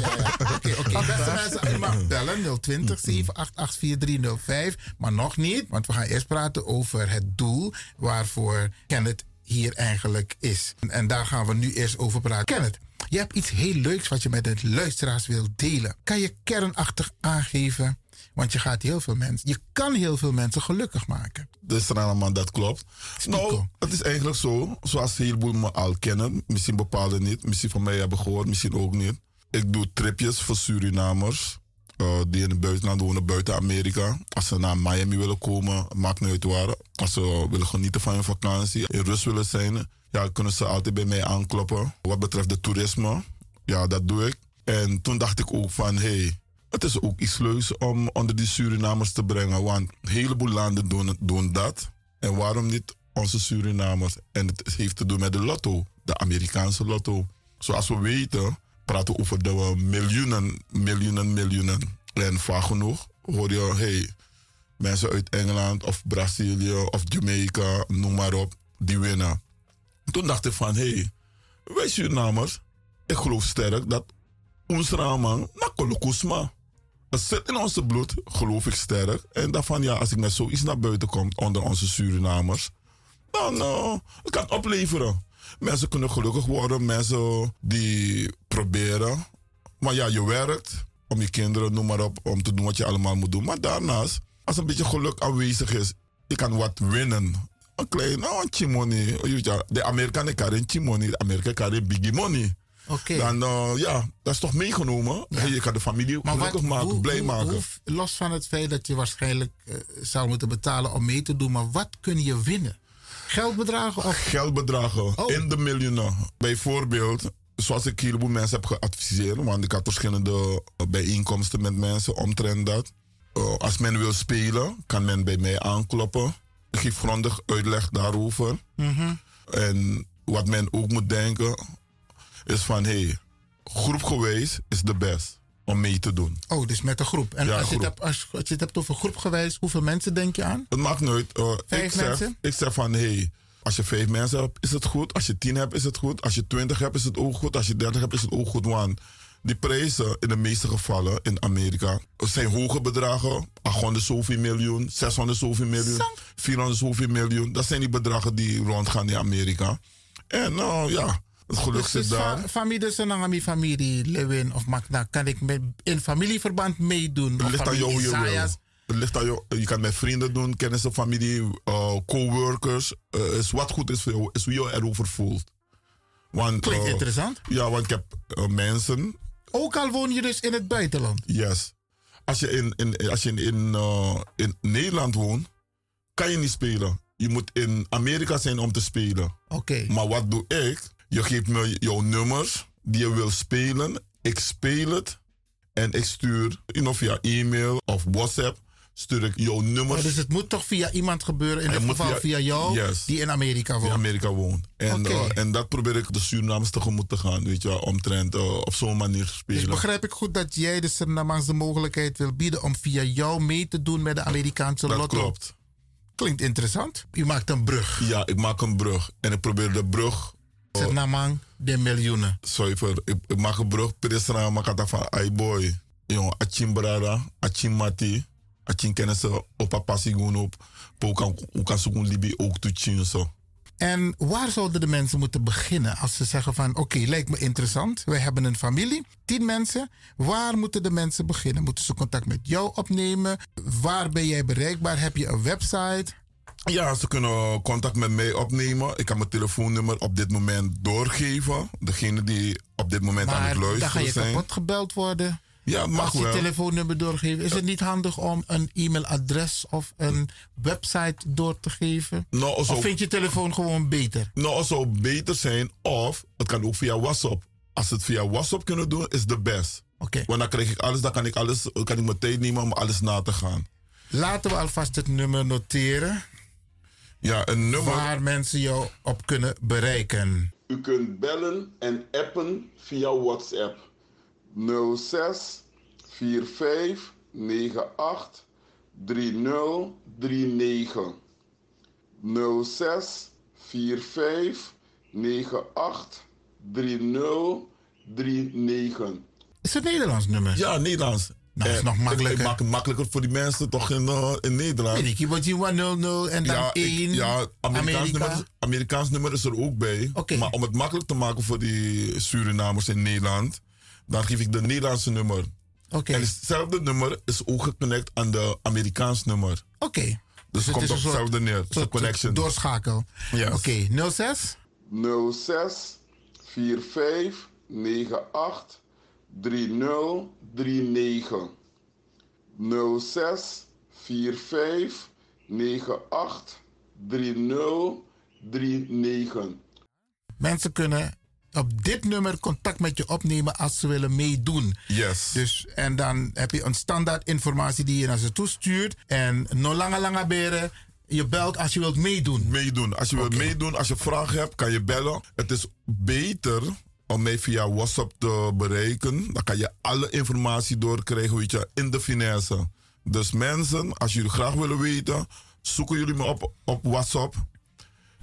ja. Oké, oké. Beste mensen, u mag bellen 020 788 4305. Maar nog niet, want we gaan eerst praten over het doel waarvoor Kenneth hier eigenlijk is. En, daar gaan we nu eerst over praten. Kenneth, je hebt iets heel leuks wat je met de luisteraars wilt delen. Kan je kernachtig aangeven? Want je gaat heel veel mensen, je kan heel veel mensen gelukkig maken. Dus man, dat klopt. Nou, het is eigenlijk zo, zoals een heleboel me al kennen. Misschien bepaalde niet, misschien van mij hebben gehoord, misschien ook niet. Ik doe tripjes voor Surinamers eh, die in het buitenland wonen, buiten Amerika. Als ze naar Miami willen komen, maakt niet uit waar. Als ze willen genieten van hun vakantie, in rust willen zijn, ja, kunnen ze altijd bij mij aankloppen. Wat betreft de toerisme, ja, dat doe ik. En toen dacht ik ook van, hé, hey, het is ook iets leuks om onder die Surinamers te brengen. Want een heleboel landen doen, het- doen dat. En waarom niet onze Surinamers? En het heeft te doen met de lotto, de Amerikaanse lotto. Zoals we weten, praten over de miljoenen, miljoenen, miljoenen. En vaak genoeg hoor je, hey, mensen uit Engeland of Brazilië of Jamaica, noem maar op, die winnen. Toen dacht ik van, hé, hey, wij Surinamers, ik geloof sterk dat ons raman na kolokusma. Het zit in onze bloed, geloof ik sterk. En daarvan, ja, als ik met zoiets naar buiten kom onder onze Surinamers, dan uh, het kan het opleveren. Mensen kunnen gelukkig worden, mensen die proberen. Maar ja, je werkt om je kinderen, noem maar op, om te doen wat je allemaal moet doen. Maar daarnaast, als een beetje geluk aanwezig is, je kan wat winnen. Een klein, oh, een chimoni. Ja, De Amerikanen krijgen chimoni, de Amerikanen krijgen biggie money. Oké. Dan, eh, ja, dat is toch meegenomen. En je kan de familie gelukkig maken, hoe- blij hoe- maken. hoe- los van het feit dat je waarschijnlijk eh, zou moeten betalen om mee te doen, maar wat kun je winnen? Geldbedragen of Geldbedragen Oh. in de miljoenen. Bijvoorbeeld, zoals ik een heleboel mensen heb geadviseerd, want ik had verschillende eh, bijeenkomsten met mensen omtrent dat. Eh, als men wil spelen, kan men bij mij aankloppen. Ik geef grondig uitleg daarover. En wat men ook moet denken, is van hé, hey, groepgewijs is de best om mee te doen. Oh, dus met een groep. En Ja, als, Je het hebt, als, als je het hebt over groepgewijs, hoeveel mensen denk je aan? Het maakt nooit. Vijf ik, zeg, mensen? ik zeg van hé, hey, als je vijf mensen hebt, is het goed. Als je tien hebt, is het goed. Als je twintig hebt, is het ook goed. Als je dertig hebt, is het ook goed. Want die prijzen in de meeste gevallen in Amerika zijn hoge bedragen. 800 zoveel miljoen, 600 zoveel miljoen, 400 zoveel miljoen. Dat zijn die bedragen die rondgaan in Amerika. En nou ja, het geluk Dus, zit dus fa- familie, familie Lewin of Magna, kan ik met, in familieverband meedoen. Het ligt aan jou familie hoe je wil. Isaias. Het ligt aan jou. Je kan met vrienden doen, kennissen, familie, eh, coworkers. Eh, is wat goed is voor jou, is hoe je erover voelt. Want, Klinkt eh, interessant. Ja, want ik heb mensen. Ook al woon je dus in het buitenland. Yes. Als je in, in, als je in, in, in Nederland woont, kan je niet spelen. Je moet in Amerika zijn om te spelen. Oké. Maar wat doe ik? Je geeft me jouw nummers die je wil spelen. Ik speel het. En ik stuur, you know, via e-mail of WhatsApp, stuur ik jouw nummers. Dus het moet toch via iemand gebeuren, in dit geval via, jou, Yes. die in Amerika die woont. in Amerika woont. En, eh, en dat probeer ik de Surinamers tegemoet te gaan, weet je, omtrent eh, op zo'n manier te Dus spelen. begrijp ik goed dat jij de Surinamers de mogelijkheid wil bieden om via jou mee te doen met de Amerikaanse dat lotto? klopt. Klinkt interessant. U maakt een brug. Ja, ik maak een brug. En ik probeer de brug. Oh, Surinamang de miljoenen. zuiver. Ik, ik maak een brug. Peresra makata van ai boy. Jong, achin brada, achin mati. Achin kennis op papa sigun op. Po kan u kan zoeken libi ook toe chin zo. En waar zouden de mensen moeten beginnen als ze zeggen van oké, lijkt me interessant. Wij hebben een familie, tien mensen. Waar moeten de mensen beginnen? Moeten ze contact met jou opnemen? Waar ben jij bereikbaar? Heb je een website? Ja, ze kunnen contact met mij opnemen. Ik kan mijn telefoonnummer op dit moment doorgeven. Degene die op dit moment aan Maar het dan ga luisteren je zijn. kapot gebeld worden. Ja, mag Als je wel. telefoonnummer doorgeven. Is het niet handig om een e-mailadres of een website door te geven? Nou, Of vind je telefoon gewoon beter? Nou, het zou beter zijn of het kan ook via WhatsApp. Als ze het via WhatsApp kunnen doen, is de best. Oké. Want dan krijg ik alles, dan kan ik, alles, kan ik mijn tijd nemen om alles na te gaan. Laten we alvast het nummer noteren Ja, een nummer. waar mensen jou op kunnen bereiken. U kunt bellen en appen via WhatsApp. 06 45 98 3039. 06 45 98 3039. Is het Nederlands nummer? Ja, Nederlands. Nou, is En nog makkelijker. Ik, maak het makkelijker voor die mensen toch in, eh, in Nederland. Ik, je wordt hier 100 en dan ja, ik- 1. ja, Amerikaans Amerika. nummer, is- Amerikaans nummer is er ook bij. Oké. Maar om het makkelijk te maken voor die Surinamers in Nederland, dan geef ik de Nederlandse nummer. Oké, En hetzelfde nummer is ook geconnect aan de Amerikaans nummer. oké. Dus, het het komt is op een soort- hetzelfde neer. Het is een soort- connection. Doorschakel. Yes. Oké, 06 06 45 98 3039. 06 45 98 3039. Mensen kunnen op dit nummer contact met je opnemen als ze willen meedoen. Yes. Dus, en dan heb je een standaard informatie die je naar ze toestuurt. En no langer langer beren, je belt als je wilt meedoen. meedoen. Als je wilt meedoen, als je vragen hebt, kan je bellen. Het is beter om mij via WhatsApp te bereiken. Dan kan je alle informatie doorkrijgen, weet je, in de finesse. Dus mensen, als jullie graag willen weten, zoeken jullie me op op WhatsApp.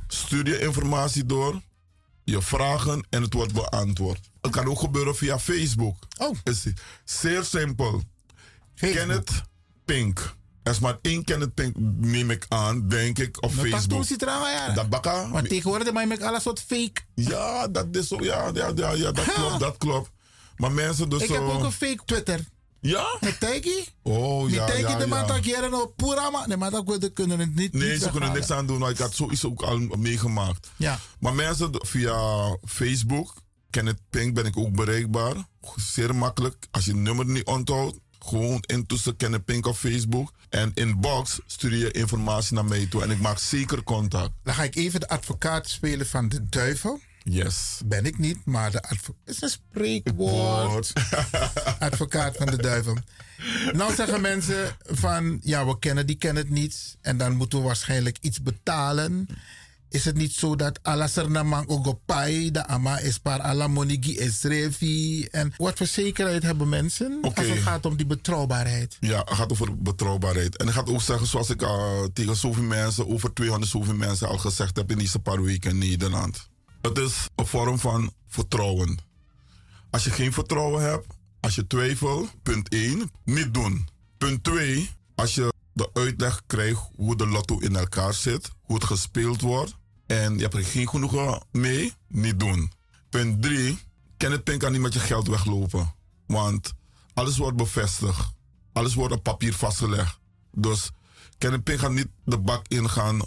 Stuur je informatie door, je vragen en het wordt beantwoord. Het kan ook gebeuren via Facebook. Oh. Is zeer simpel. Facebook. Kenneth Pink. Er is maar één Kenneth Pink, neem ik aan, denk ik, op dat Facebook. trouwens, ja. Dat bakka. Maar tegenwoordig maak je met alle soort fake. Ja, dat is zo. Ja, ja, ja, ja dat klopt, dat klopt. Maar mensen dus Ik zo... heb ook een fake Twitter. Ja? Met Taggy. Oh, Die ja, Taggy ja, de ja. dat jaren op Purama. Nee, maar dat kunnen het niet. Nee, ze kunnen niks aan doen. maar Ik had zoiets ook al meegemaakt. Ja. Maar mensen via Facebook, Kenneth Pink, ben ik ook bereikbaar. Zeer makkelijk. Als je het nummer niet onthoudt, gewoon intussen Kenneth Pink op Facebook. En in box stuur je informatie naar mij toe. En ik maak zeker contact. Dan ga ik even de advocaat spelen van de duivel. Yes. Ben ik niet, maar de advocaat. is een spreekwoord. advocaat van de duivel. Nou zeggen mensen van, ja, we kennen die kennen het niet. En dan moeten we waarschijnlijk iets betalen. Is het niet zo dat alla sernamang ogopai, de ama is par alla monigi is revi. En wat voor zekerheid hebben mensen als het gaat om die betrouwbaarheid? Ja, het gaat over betrouwbaarheid. En ik ga het ook zeggen, zoals ik uh, tegen zoveel mensen, over 200 zoveel mensen al gezegd heb in deze paar weken in Nederland. Het is een vorm van vertrouwen. Als je geen vertrouwen hebt, als je twijfelt, punt 1, niet doen. Punt 2, als je de uitleg krijgt hoe de lotto in elkaar zit, hoe het gespeeld wordt, en je hebt er geen genoegen mee, niet doen. Punt 3, Kenneth Pink kan niet met je geld weglopen. Want alles wordt bevestigd. Alles wordt op papier vastgelegd. Dus Kenneth Pink gaat niet de bak ingaan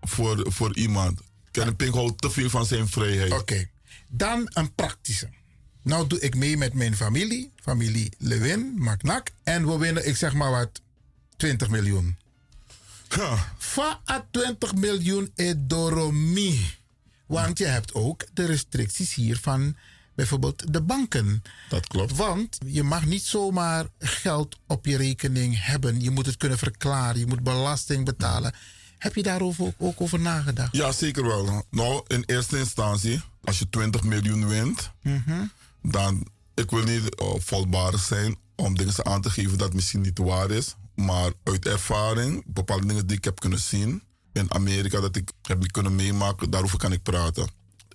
voor, voor iemand. Kenneth Pink houdt te veel van zijn vrijheid. Oké. Dan een praktische. Nou doe ik mee met mijn familie, familie Lewin, Maknak. En we winnen, ik zeg maar wat, 20 miljoen. Van a 20 miljoen is doromi. Want je hebt ook de restricties hier van bijvoorbeeld de banken. Dat klopt. Want je mag niet zomaar geld op je rekening hebben. Je moet het kunnen verklaren. Je moet belasting betalen. Heb je daarover ook, over nagedacht? Ja, zeker wel. Nou, in eerste instantie, als je 20 miljoen wint, dan, ik wil niet uh, volbarig zijn om dingen aan te geven dat misschien niet waar is. Maar uit ervaring, bepaalde dingen die ik heb kunnen zien in Amerika, dat ik heb kunnen meemaken, daarover kan ik praten.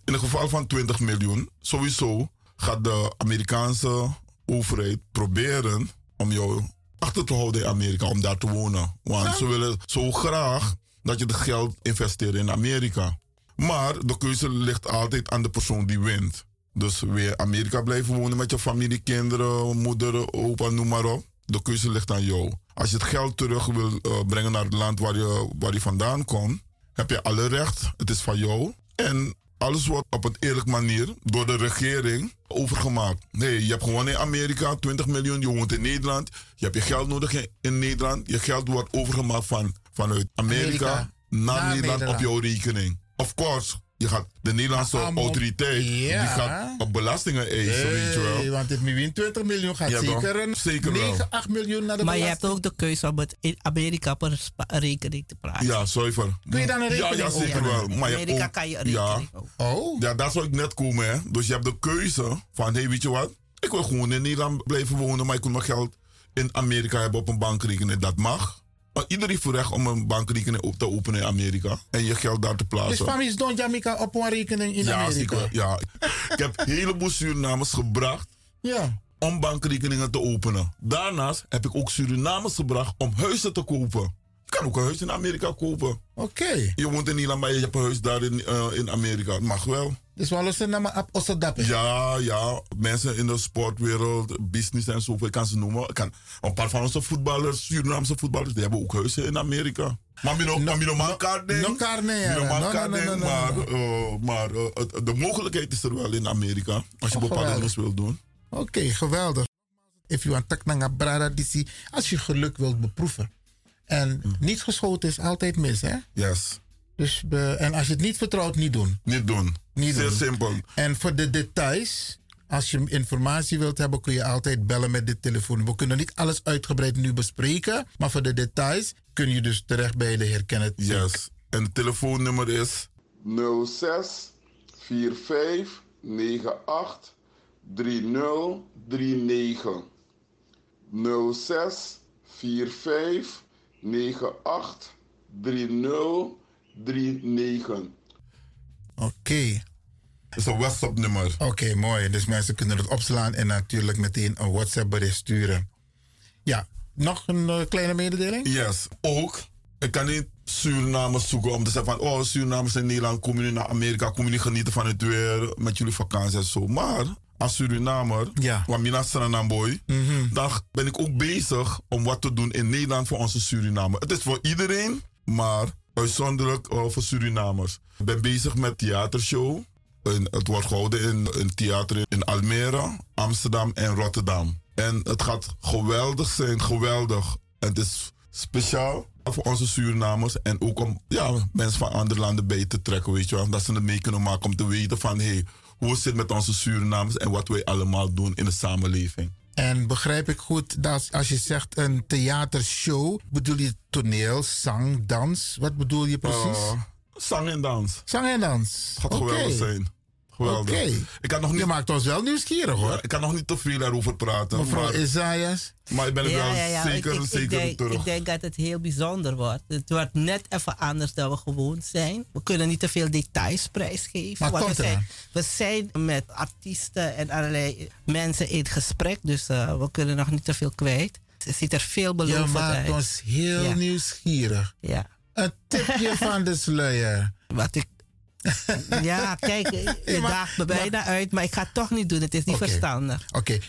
In het geval van 20 miljoen, sowieso gaat de Amerikaanse overheid proberen om jou achter te houden in Amerika, om daar te wonen. Want ze willen zo graag dat je het geld investeert in Amerika. Maar de keuze ligt altijd aan de persoon die wint. Dus weer Amerika blijven wonen met je familie, kinderen, moeder, opa, noem maar op. De keuze ligt aan jou. Als je het geld terug wil eh, brengen naar het land waar je, waar je vandaan komt, heb je alle recht. Het is van jou. En alles wordt op een eerlijke manier door de regering overgemaakt. Nee, je hebt gewoon in Amerika 20 miljoen, je woont in Nederland. Je hebt je geld nodig in, in Nederland. Je geld wordt overgemaakt van, vanuit Amerika, Amerika naar, naar Nederland, Nederland. op jouw rekening. Of course, je gaat, de Nederlandse Allemaal- autoriteit Ja. die gaat op belastingen eisen, weet je wel. Want het miljoen 20 miljoen gaat Ja, zeker een Zeker wel. 9, 8 miljoen naar de Maar je hebt ook de keuze om het in Amerika spa- rekening te plaatsen. Ja, zuiver. Kun je dan een Ja, rekening ja, zeker openen? wel. Maar je Amerika ook- kan je een ja, rekening ook. Oh, Ja, daar zou ik net komen, hè. Dus je hebt de keuze van, hé, weet je wat? Ik wil gewoon in Nederland blijven wonen, maar ik wil mijn geld in Amerika hebben op een bankrekening. Dat mag. Iedereen heeft recht om een bankrekening op te openen in Amerika en je geld daar te dus plaatsen. families Don Jamaica op een rekening in ja, Amerika. zeker. Ja. ik heb een heleboel Surinamers gebracht Ja. om bankrekeningen te openen. Daarnaast heb ik ook Surinamers gebracht om huizen te kopen. Je kan ook een huis in Amerika kopen. Oké. Je woont in Nederland, maar je hebt een huis daar in, eh, in Amerika. Het mag wel. Dus we lossen naar mijn Ossedappe. Ja, ja. Mensen in de sportwereld, business en zo, ik kan ze noemen. Kan, een paar van onze voetballers, Surinaamse voetballers, die hebben ook huizen in Amerika. Maar mino, No- mino man no No, no, no, maar, maar de mogelijkheid is er wel in Amerika. Als je Oh, bepaalde dingen wil doen. Oké, geweldig. If you want taknanga brada disi, als je geluk wilt beproeven. En niet geschoten is altijd mis, hè? Yes. Dus, eh, en als je het niet vertrouwt, niet doen. Niet doen. Niet Zeer doen. simpel. En voor de details, als je informatie wilt hebben, kun je altijd bellen met dit telefoon. We kunnen niet alles uitgebreid nu bespreken, maar voor de details kun je dus terecht bij de heer Kenneth. Yes. En het telefoonnummer is 06 45 98 3039. 06 45 98 3039. Oké. Het is een WhatsApp-nummer. Oké, mooi. Dus mensen kunnen het opslaan en natuurlijk meteen een WhatsApp-bericht sturen. Ja, nog een eh, kleine mededeling? Yes, ook. Ik kan niet Surinamers zoeken om te zeggen van... Oh, Surinamers in Nederland, komen jullie naar Amerika... komen jullie genieten van het weer met jullie vakantie en zo. Maar als Surinamer, Ja. want Mina Sranamboy... dan ben ik ook bezig om wat te doen in Nederland voor onze Surinamers. Het is voor iedereen, maar uitzonderlijk eh, voor Surinamers. Ik ben bezig met theatershow. Het wordt gehouden in een theater in Almere, Amsterdam en Rotterdam. En het gaat geweldig zijn, geweldig. Het is speciaal voor onze Surinamers en ook om ja, mensen van andere landen bij te trekken, weet je wel. Dat ze het mee kunnen maken om te weten van, hé, hey, hoe het zit met onze Surinamers en wat wij allemaal doen in de samenleving. En begrijp ik goed dat als je zegt een theatershow, bedoel je toneel, zang, dans? Wat bedoel je precies? Eh, zang en dans. zang en dans. Gaat Oké. geweldig zijn. Geweldig. Oké. Ik, kan nog Je niet, maakt ons wel nieuwsgierig hoor. ik kan nog niet te veel erover praten. Mevrouw maar, Isaias. maar ik ben er wel zeker, ik, ik, zeker ik denk, terug. ik denk dat het heel bijzonder wordt. Het wordt net even anders dan we gewoon zijn. We kunnen niet te veel details prijsgeven. Maar want komt we, zijn, we zijn met artiesten en allerlei mensen in gesprek. Dus eh, we kunnen nog niet te veel kwijt. Het ziet er Je veelbelovend maakt uit. ons heel Ja. nieuwsgierig. Ja. Een tipje van de sluier. Wat ik Ja, kijk, je daagt me bijna uit, maar ik ga het toch niet doen. Het is niet verstandig. Oké.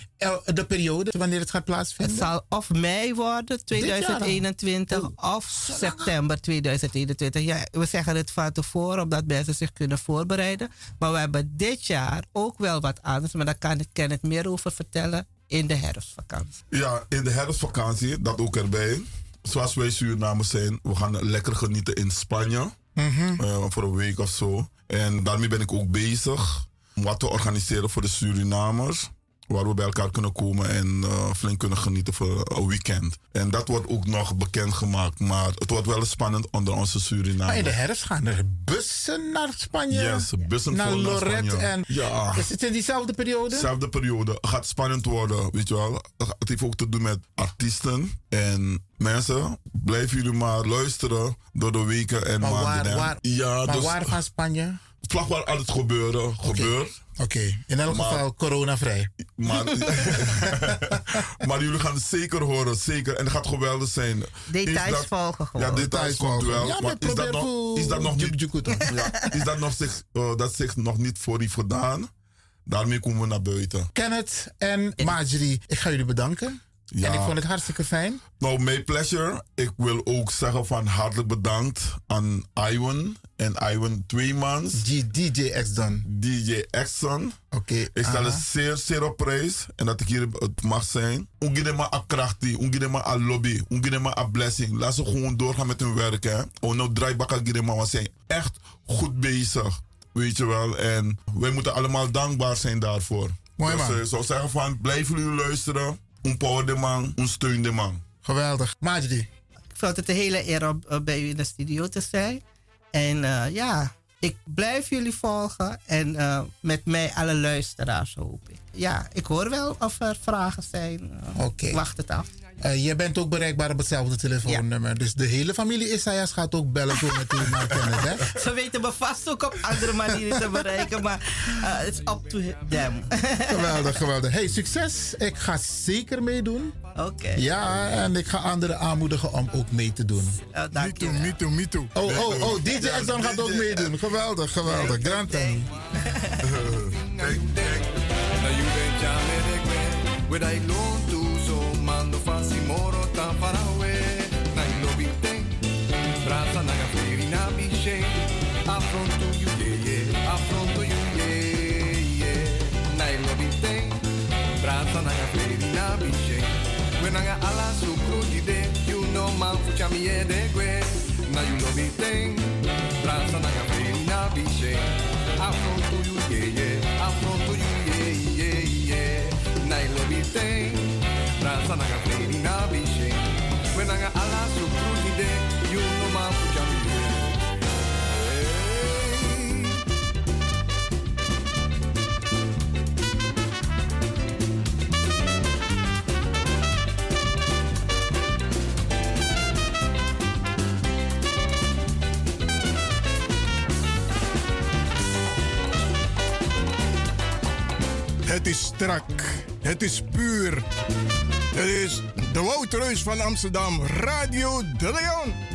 De periode, wanneer het gaat Het plaatsvinden? zal of mei worden, jaar al? 2021, of september 2021. Ja, we zeggen het van tevoren, omdat mensen zich kunnen voorbereiden. Maar we hebben dit jaar ook wel wat anders, maar daar kan ik ken het meer over vertellen in de herfstvakantie. Ja, in de herfstvakantie, dat ook erbij. Zoals wij Surinamers zijn, we gaan lekker genieten in Spanje. Eh, voor een week of zo. En daarmee ben ik ook bezig om wat te organiseren voor de Surinamers. Waar we bij elkaar kunnen komen en eh, flink kunnen genieten voor een weekend. En dat wordt ook nog bekendgemaakt. Maar het wordt wel spannend onder onze Surinamers. Maar in de herfst gaan er bussen naar Spanje. Yes, bussen naar Lorette. En Ja. Is het in diezelfde periode? Dezelfde periode. Het gaat spannend worden, weet je wel. Het heeft ook te doen met artiesten. En mensen, blijven jullie maar luisteren door de weken en Maar waar, maanden. hè. waar, ja, maar dus waar van Spanje? vlak waar alles gebeuren, gebeurt. Oké, in elk Maar- geval coronavrij. Maar, maar jullie gaan het zeker horen, zeker. En het gaat geweldig zijn. Details dat- volgen gewoon. Ja, details komt wel. Ja, maar is dat, nog, is dat nog niet... Ja, is dat nog zich, eh, dat zich nog niet voor heeft gedaan? Daarmee komen we naar buiten. Kenneth en Marjorie, ik ga jullie bedanken. Ja. En ik vond het hartstikke fijn. Nou, my pleasure. Ik wil ook zeggen van hartelijk bedankt aan Iwan en Iwan Tweemans, DJ dan. DJ Exxon. Oké. Ik stel het zeer, zeer op prijs en dat ik hier het mag zijn. Ongedema a krachti, ongedema a lobby, ongedema a blessing. Laat ze gewoon doorgaan met hun werk. Hè. Oh, nou draaibakken gidema, we zijn echt goed bezig. Weet je wel. En wij moeten allemaal dankbaar zijn daarvoor. Mooi, dus man. eh, ik zou zeggen van, blijven jullie luisteren. Empower de man, steun de man. Geweldig. Marjorie. Ik vond het een hele eer om eh, bij u in de studio te zijn. En eh, ja, ik blijf jullie volgen. En eh, met mij alle luisteraars hoop ik. Ja, ik hoor wel of er vragen zijn. Oké. ik Wacht het af. Eh, je bent ook bereikbaar op hetzelfde telefoonnummer. Dus de hele familie Isaias gaat ook bellen toen met u naar Kenneth, hè? Ze weten me vast ook op andere manieren te bereiken. Maar het is up to them. Geweldig, geweldig. Hey, succes. Ik ga zeker meedoen. Oké. Ja, en ik ga anderen aanmoedigen om ook mee te doen. Uh, dank je. Me too, me too. Oh, oh, oh, DJ dan gaat ook meedoen. Geweldig, geweldig. Grand thing. Na you den chame de kwe Where I long to so mando fasi moro tan far away Na you lo vite Brasa na ga feri na bishe Affronto you yeah yeah Affronto you yeah yeah Na you lo vite Brasa na ga feri na bishe When I got ala su cruji de You know man fu chami e de kwe Na you lo vite Brasa na ga feri na bishe Affronto you yeah yeah Affronto you yeah yeah yeah Na you Got ala su cruji de You know man fu chami e Het is strak. Het is puur. Het is de Wouterreus van Amsterdam, Radio De Leon.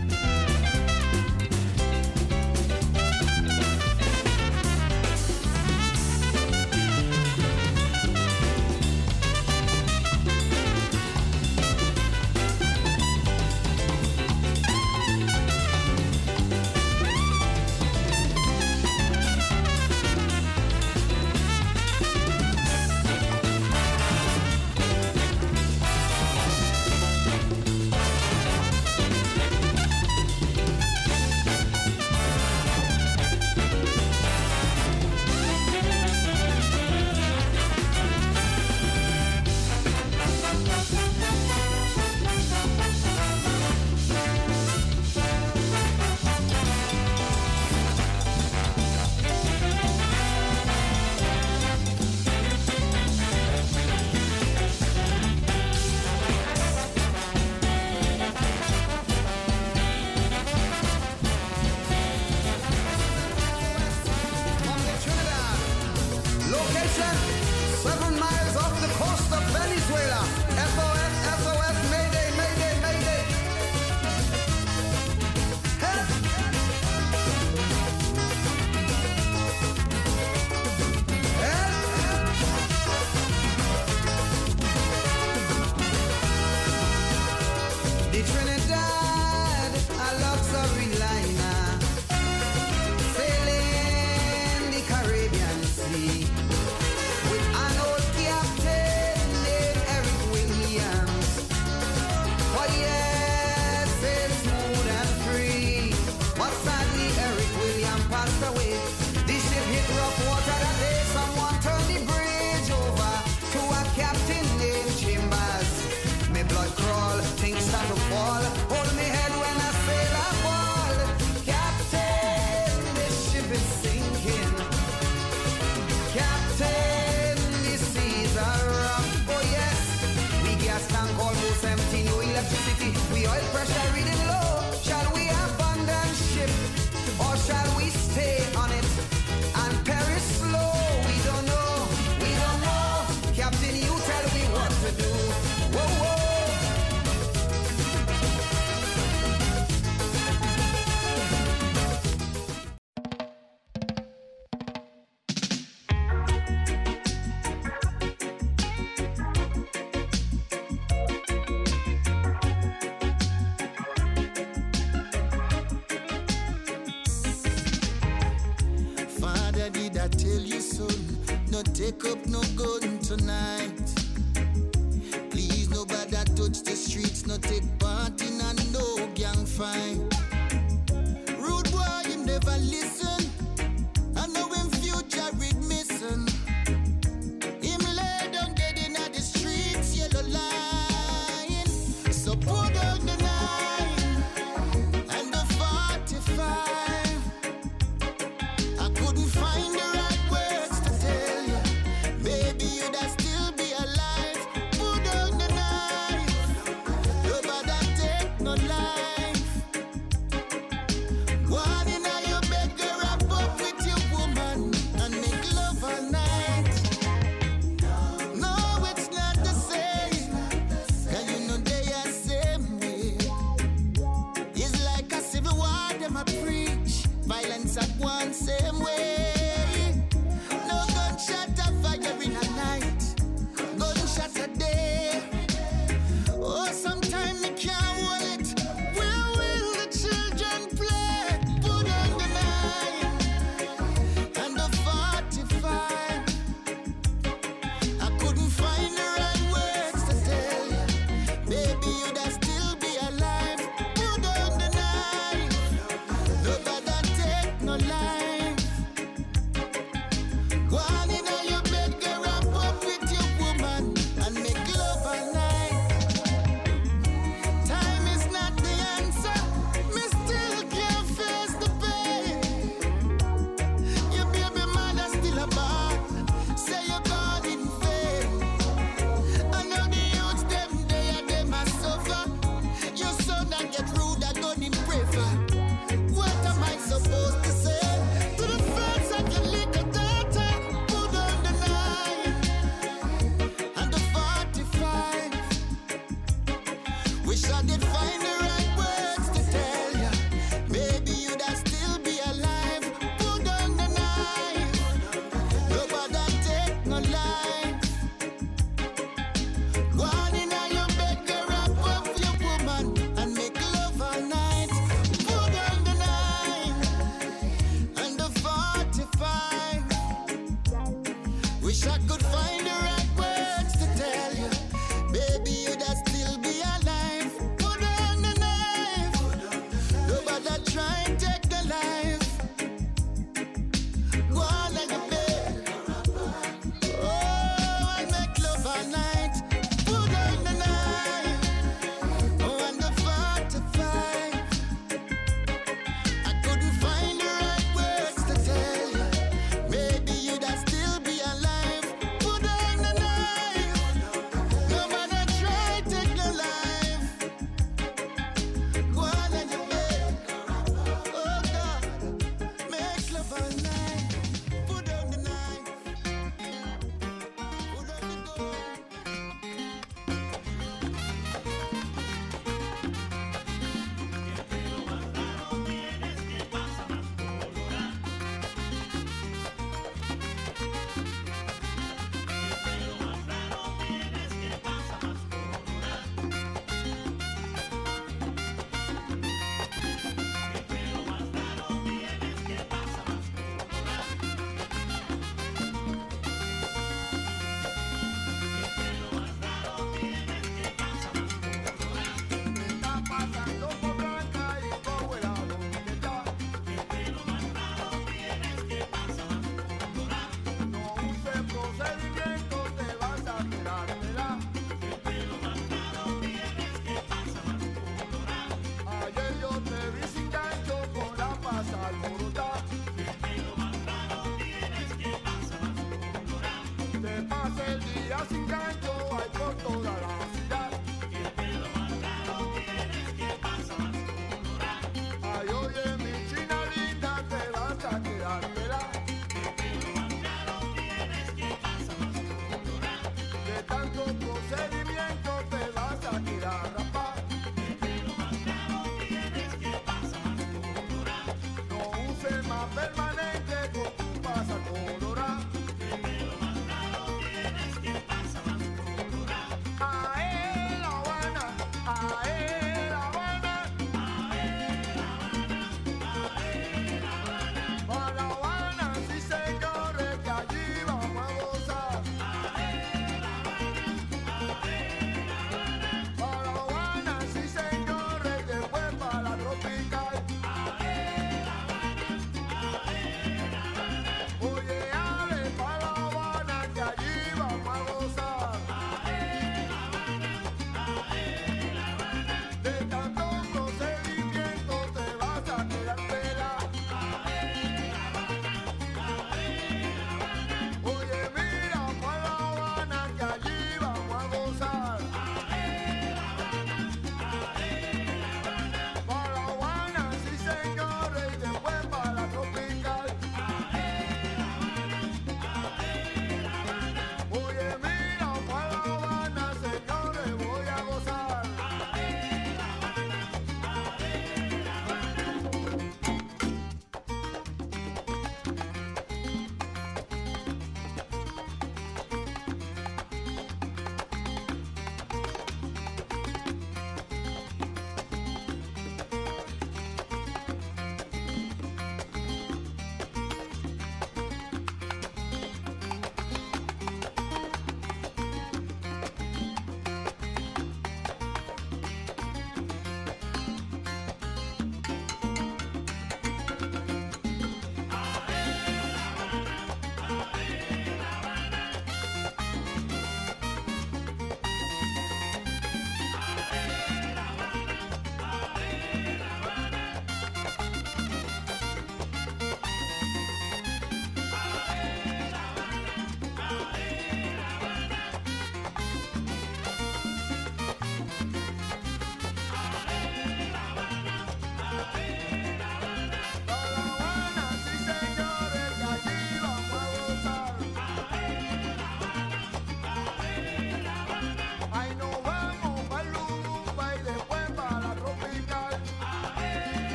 No take up no gun tonight. Please, nobody touch the streets, No take part in a no gang fight. Rude boy, never listen.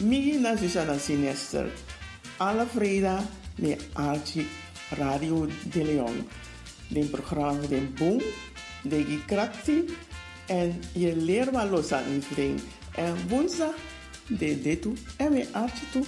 Mi na Sinister. Alle vreda me Archie Radio de Leon. De programma de Boom, de Gikrakti en je leert wat los aan iedereen. En woensdag de toe en we Archie toe.